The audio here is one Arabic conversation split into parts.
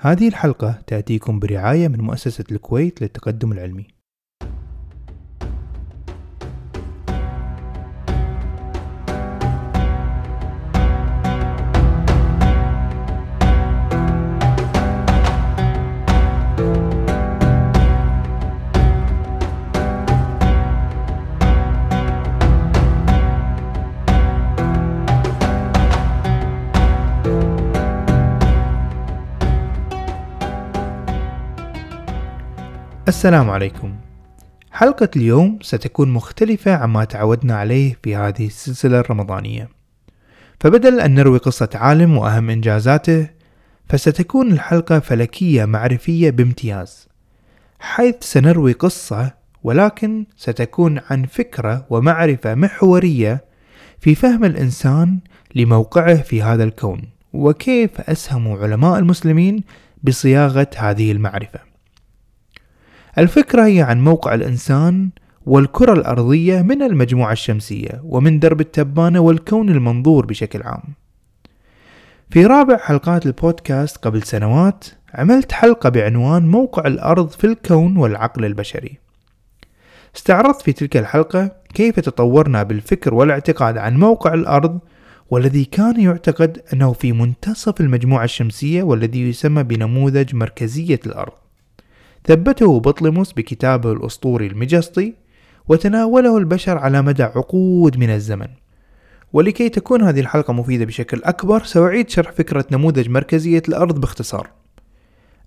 هذه الحلقة تأتيكم برعاية من مؤسسة الكويت للتقدم العلمي. السلام عليكم. حلقة اليوم ستكون مختلفة عما تعودنا عليه في هذه السلسلة الرمضانية. فبدل أن نروي قصة عالم وأهم إنجازاته فستكون الحلقة فلكية معرفية بامتياز حيث سنروي قصة ولكن ستكون عن فكرة ومعرفة محورية في فهم الإنسان لموقعه في هذا الكون وكيف أسهموا علماء المسلمين بصياغة هذه المعرفة. الفكرة هي عن موقع الإنسان والكرة الأرضية من المجموعة الشمسية ومن درب التبانة والكون المنظور بشكل عام. في رابع حلقات البودكاست قبل سنوات عملت حلقة بعنوان موقع الأرض في الكون والعقل البشري. استعرضت في تلك الحلقة كيف تطورنا بالفكر والاعتقاد عن موقع الأرض والذي كان يعتقد أنه في منتصف المجموعة الشمسية والذي يسمى بنموذج مركزية الأرض. ثبته بطليموس بكتابه الأسطوري المجسطي وتناوله البشر على مدى عقود من الزمن. ولكي تكون هذه الحلقة مفيدة بشكل أكبر سأعيد شرح فكرة نموذج مركزية الأرض باختصار.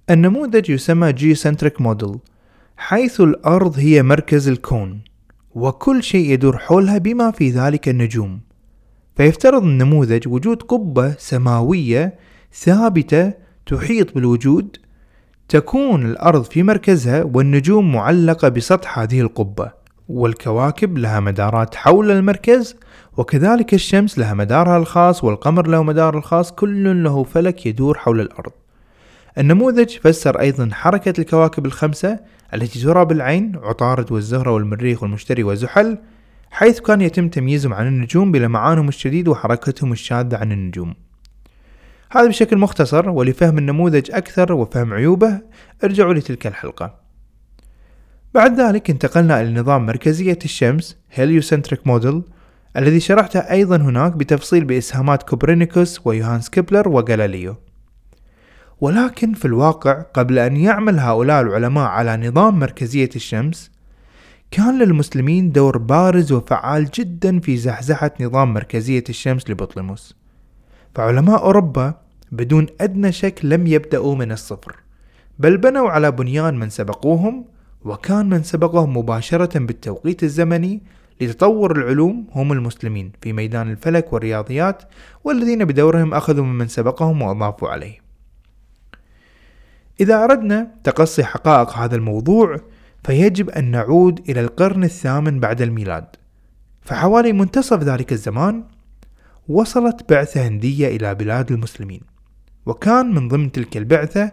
النموذج يسمى جيوسنتريك موديل حيث الأرض هي مركز الكون وكل شيء يدور حولها بما في ذلك النجوم. فيفترض النموذج وجود قبة سماوية ثابتة تحيط بالوجود تكون الأرض في مركزها والنجوم معلقة بسطح هذه القبة والكواكب لها مدارات حول المركز وكذلك الشمس لها مدارها الخاص والقمر له مدار الخاص كل له فلك يدور حول الأرض. النموذج فسر أيضا حركة الكواكب الخمسة التي ترى بالعين عطارد والزهرة والمريخ والمشتري وزحل حيث كان يتم تمييزهم عن النجوم بلمعانهم الشديد وحركتهم الشاذة عن النجوم. هذا بشكل مختصر ولفهم النموذج أكثر وفهم عيوبه ارجعوا لتلك الحلقة. بعد ذلك انتقلنا إلى نظام مركزية الشمس heliocentric model الذي شرحته أيضا هناك بتفصيل بإسهامات كوبرنيكوس ويوهانس كيبلر وغاليليو. ولكن في الواقع قبل أن يعمل هؤلاء العلماء على نظام مركزية الشمس كان للمسلمين دور بارز وفعال جدا في زحزحة نظام مركزية الشمس لبطليموس فعلماء أوروبا بدون أدنى شك لم يبدأوا من الصفر بل بنوا على بنيان من سبقوهم وكان من سبقهم مباشرة بالتوقيت الزمني لتطور العلوم هم المسلمين في ميدان الفلك والرياضيات والذين بدورهم أخذوا ممن سبقهم وأضافوا عليه. إذا أردنا تقصي حقائق هذا الموضوع فيجب أن نعود إلى القرن الثامن بعد الميلاد فحوالي منتصف ذلك الزمان وصلت بعثة هندية إلى بلاد المسلمين. وكان من ضمن تلك البعثة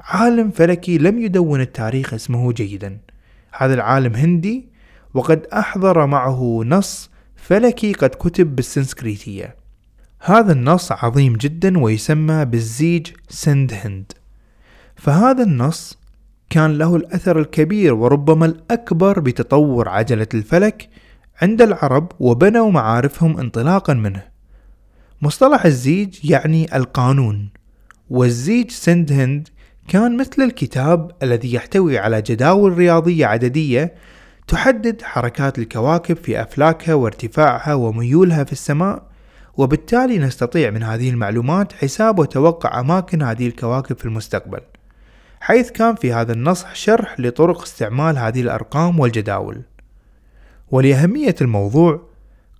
عالم فلكي لم يدون التاريخ اسمه جيدا. هذا العالم هندي وقد أحضر معه نص فلكي قد كتب بالسنسكريتية. هذا النص عظيم جدا ويسمى بالزيج سند هند فهذا النص كان له الأثر الكبير وربما الأكبر بتطور عجلة الفلك عند العرب وبنوا معارفهم انطلاقا منه. مصطلح الزيج يعني القانون والزيج سند هند كان مثل الكتاب الذي يحتوي على جداول رياضية عددية تحدد حركات الكواكب في أفلاكها وارتفاعها وميولها في السماء وبالتالي نستطيع من هذه المعلومات حساب وتوقع أماكن هذه الكواكب في المستقبل حيث كان في هذا النص شرح لطرق استعمال هذه الأرقام والجداول. ولأهمية الموضوع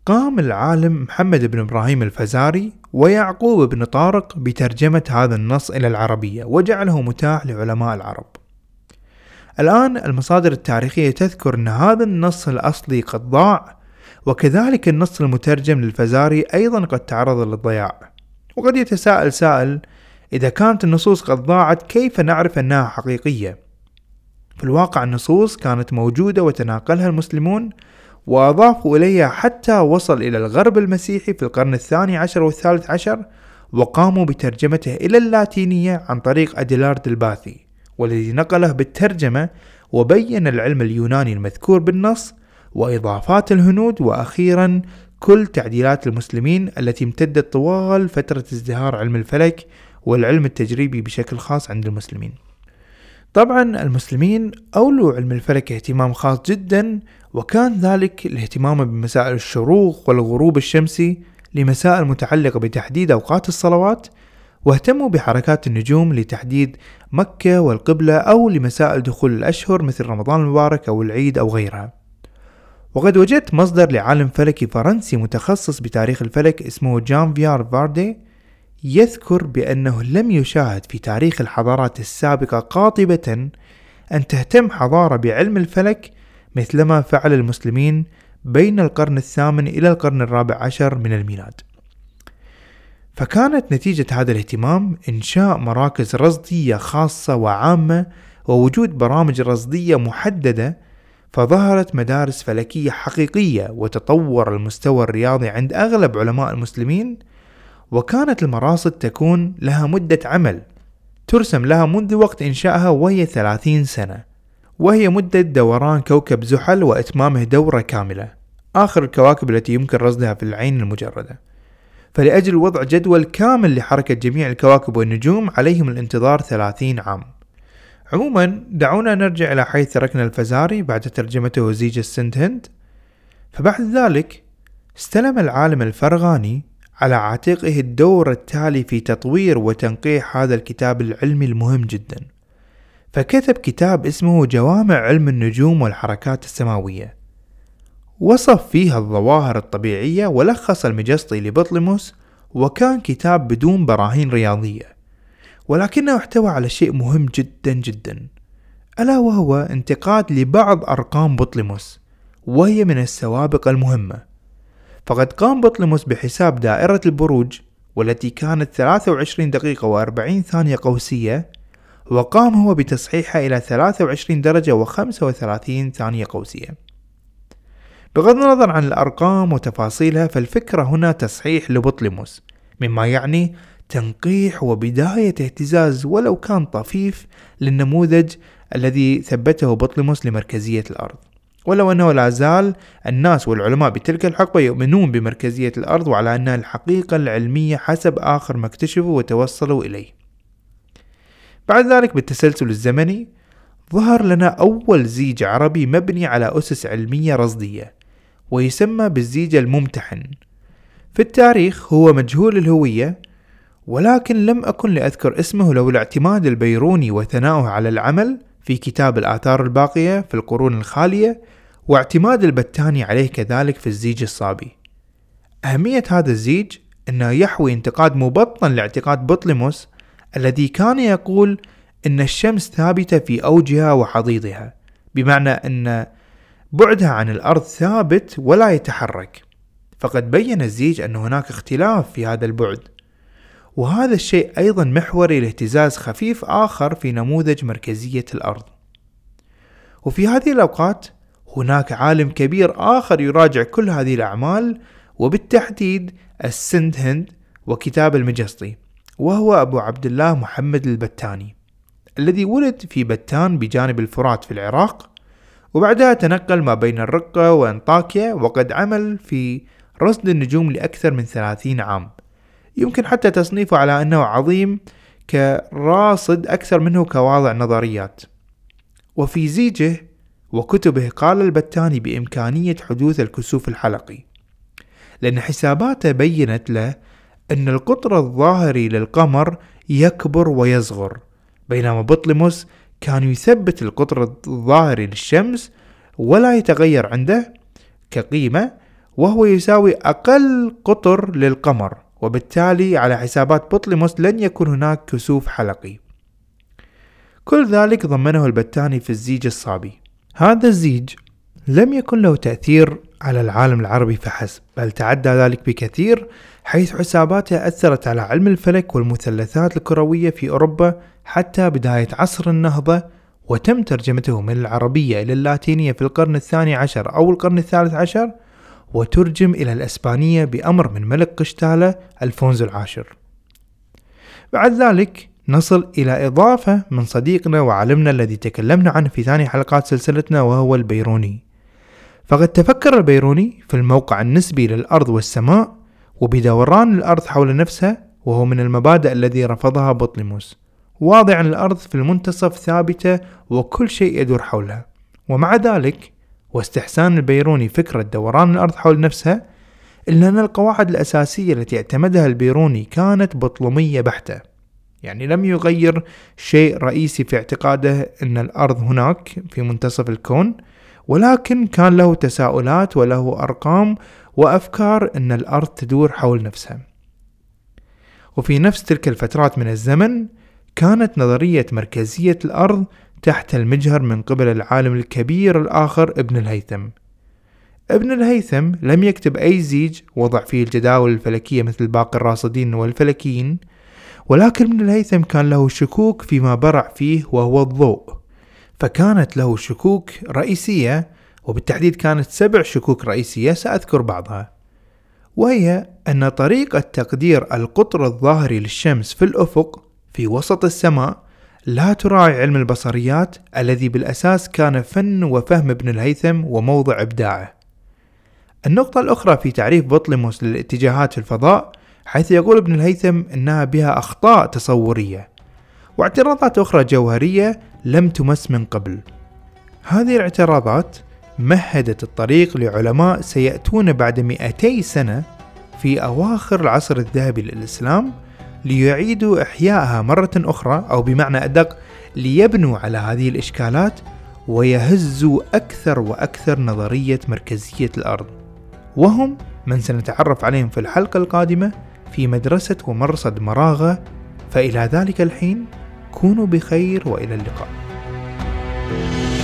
قام العالم محمد بن إبراهيم الفزاري ويعقوب بن طارق بترجمة هذا النص إلى العربية وجعله متاح لعلماء العرب الآن المصادر التاريخية تذكر أن هذا النص الأصلي قد ضاع وكذلك النص المترجم للفزاري أيضا قد تعرض للضياع وقد يتساءل سائل إذا كانت النصوص قد ضاعت كيف نعرف أنها حقيقية؟ في الواقع النصوص كانت موجودة وتناقلها المسلمون وأضافوا إليها حتى وصل إلى الغرب المسيحي في القرن الثاني عشر والثالث عشر وقاموا بترجمته إلى اللاتينية عن طريق أديلارد الباثي والذي نقله بالترجمة وبين العلم اليوناني المذكور بالنص وإضافات الهنود وأخيرا كل تعديلات المسلمين التي امتدت طوال فترة ازدهار علم الفلك والعلم التجريبي بشكل خاص عند المسلمين. طبعا المسلمين أولوا علم الفلك اهتمام خاص جدا وكان ذلك الاهتمام بمسائل الشروق والغروب الشمسي لمسائل متعلقة بتحديد أوقات الصلوات واهتموا بحركات النجوم لتحديد مكة والقبلة أو لمسائل دخول الأشهر مثل رمضان المبارك أو العيد أو غيرها. وقد وجدت مصدر لعالم فلكي فرنسي متخصص بتاريخ الفلك اسمه جان فيار فاردي يذكر بأنه لم يشاهد في تاريخ الحضارات السابقة قاطبة أن تهتم حضارة بعلم الفلك مثلما فعل المسلمين بين القرن الثامن إلى القرن الرابع عشر من الميلاد. فكانت نتيجة هذا الاهتمام إنشاء مراكز رصدية خاصة وعامة ووجود برامج رصدية محددة فظهرت مدارس فلكية حقيقية وتطور المستوى الرياضي عند أغلب علماء المسلمين وكانت المراصد تكون لها مدة عمل ترسم لها منذ وقت إنشائها وهي 30 سنة وهي مدة دوران كوكب زحل وإتمامه دورة كاملة آخر الكواكب التي يمكن رصدها في العين المجردة. فلأجل وضع جدول كامل لحركة جميع الكواكب والنجوم عليهم الانتظار 30 عام. عموما دعونا نرجع إلى حيث تركنا الفزاري بعد ترجمته زيج السنت هند فبعد ذلك استلم العالم الفرغاني على عاتقه الدور التالي في تطوير وتنقيح هذا الكتاب العلمي المهم جدا. فكتب كتاب اسمه جوامع علم النجوم والحركات السماوية. وصف فيها الظواهر الطبيعية ولخص المجسطي لبطليموس وكان كتاب بدون براهين رياضية. ولكنه احتوى على شيء مهم جدا جدا. ألا وهو انتقاد لبعض أرقام بطليموس وهي من السوابق المهمة. فقد قام بطليموس بحساب دائرة البروج والتي كانت 23 دقيقة و40 ثانية قوسية وقام هو بتصحيحها إلى 23 درجة و35 ثانية قوسية. بغض النظر عن الأرقام وتفاصيلها فالفكرة هنا تصحيح لبطليموس مما يعني تنقيح وبداية اهتزاز ولو كان طفيف للنموذج الذي ثبته بطليموس لمركزية الأرض. ولو أنه لا زال الناس والعلماء بتلك الحقبة يؤمنون بمركزية الأرض وعلى أنها الحقيقة العلمية حسب آخر ما اكتشفوا وتوصلوا إليه. بعد ذلك بالتسلسل الزمني ظهر لنا أول زيج عربي مبني على أسس علمية رصدية ويسمى بالزيج الممتحن. في التاريخ هو مجهول الهوية ولكن لم أكن لأذكر اسمه لولا الاعتماد البيروني وثناؤه على العمل في كتاب الآثار الباقية في القرون الخالية واعتماد البتاني عليه كذلك في الزيج الصابي. أهمية هذا الزيج أنه يحوي انتقاد مبطن لاعتقاد بطليموس الذي كان يقول أن الشمس ثابتة في أوجها وحضيضها بمعنى أن بعدها عن الأرض ثابت ولا يتحرك. فقد بين الزيج أن هناك اختلاف في هذا البعد وهذا الشيء أيضا محوري لاهتزاز خفيف آخر في نموذج مركزية الأرض. وفي هذه الأوقات هناك عالم كبير آخر يراجع كل هذه الأعمال وبالتحديد السند هند وكتاب المجسطي وهو أبو عبد الله محمد البتاني الذي ولد في بتان بجانب الفرات في العراق وبعدها تنقل ما بين الرقة وأنطاكيا وقد عمل في رصد النجوم لأكثر من ثلاثين عام. يمكن حتى تصنيفه على أنه عظيم كراصد أكثر منه كواضع نظريات. وفي زيجه وكتبه قال البتاني بإمكانية حدوث الكسوف الحلقي. لأن حساباته بينت له أن القطر الظاهري للقمر يكبر ويصغر بينما بطليموس كان يثبت القطر الظاهري للشمس ولا يتغير عنده كقيمة وهو يساوي أقل قطر للقمر. وبالتالي على حسابات بطليموس لن يكون هناك كسوف حلقي. كل ذلك ضمنه البتاني في الزيج الصابي. هذا الزيج لم يكن له تأثير على العالم العربي فحسب بل تعدى ذلك بكثير حيث حساباته أثرت على علم الفلك والمثلثات الكروية في أوروبا حتى بداية عصر النهضة وتم ترجمته من العربية إلى اللاتينية في القرن الثاني عشر أو القرن الثالث عشر وترجم إلى الأسبانية بأمر من ملك قشتالة ألفونزو العاشر. بعد ذلك نصل إلى إضافة من صديقنا وعالمنا الذي تكلمنا عنه في ثاني حلقات سلسلتنا وهو البيروني. فقد تفكر البيروني في الموقع النسبي للأرض والسماء وبدوران الأرض حول نفسها وهو من المبادئ الذي رفضها بطليموس. واضعا الأرض في المنتصف ثابتة وكل شيء يدور حولها. ومع ذلك واستحسان البيروني فكرة دوران الأرض حول نفسها إلا أن القواعد الأساسية التي اعتمدها البيروني كانت بطلومية بحتة. يعني لم يغير شيء رئيسي في اعتقاده أن الأرض هناك في منتصف الكون ولكن كان له تساؤلات وله أرقام وأفكار أن الأرض تدور حول نفسها. وفي نفس تلك الفترات من الزمن كانت نظرية مركزية الأرض تحت المجهر من قبل العالم الكبير الآخر ابن الهيثم. ابن الهيثم لم يكتب أي زيج وضع فيه الجداول الفلكية مثل باقي الراصدين والفلكيين ولكن ابن الهيثم كان له شكوك فيما برع فيه وهو الضوء فكانت له شكوك رئيسية وبالتحديد كانت سبع شكوك رئيسية سأذكر بعضها. وهي أن طريقة تقدير القطر الظاهري للشمس في الأفق في وسط السماء لا تراعي علم البصريات الذي بالأساس كان فن وفهم ابن الهيثم وموضع إبداعه. النقطة الأخرى في تعريف بطليموس للاتجاهات في الفضاء حيث يقول ابن الهيثم أنها بها أخطاء تصورية واعتراضات أخرى جوهرية لم تمس من قبل. هذه الاعتراضات مهدت الطريق لعلماء سيأتون بعد 200 سنة في أواخر العصر الذهبي للإسلام ليعيدوا إحيائها مرة أخرى أو بمعنى أدق ليبنوا على هذه الإشكالات ويهزوا أكثر وأكثر نظرية مركزية الأرض. وهم من سنتعرف عليهم في الحلقة القادمة في مدرسة ومرصد مراغة فإلى ذلك الحين كونوا بخير وإلى اللقاء. thank you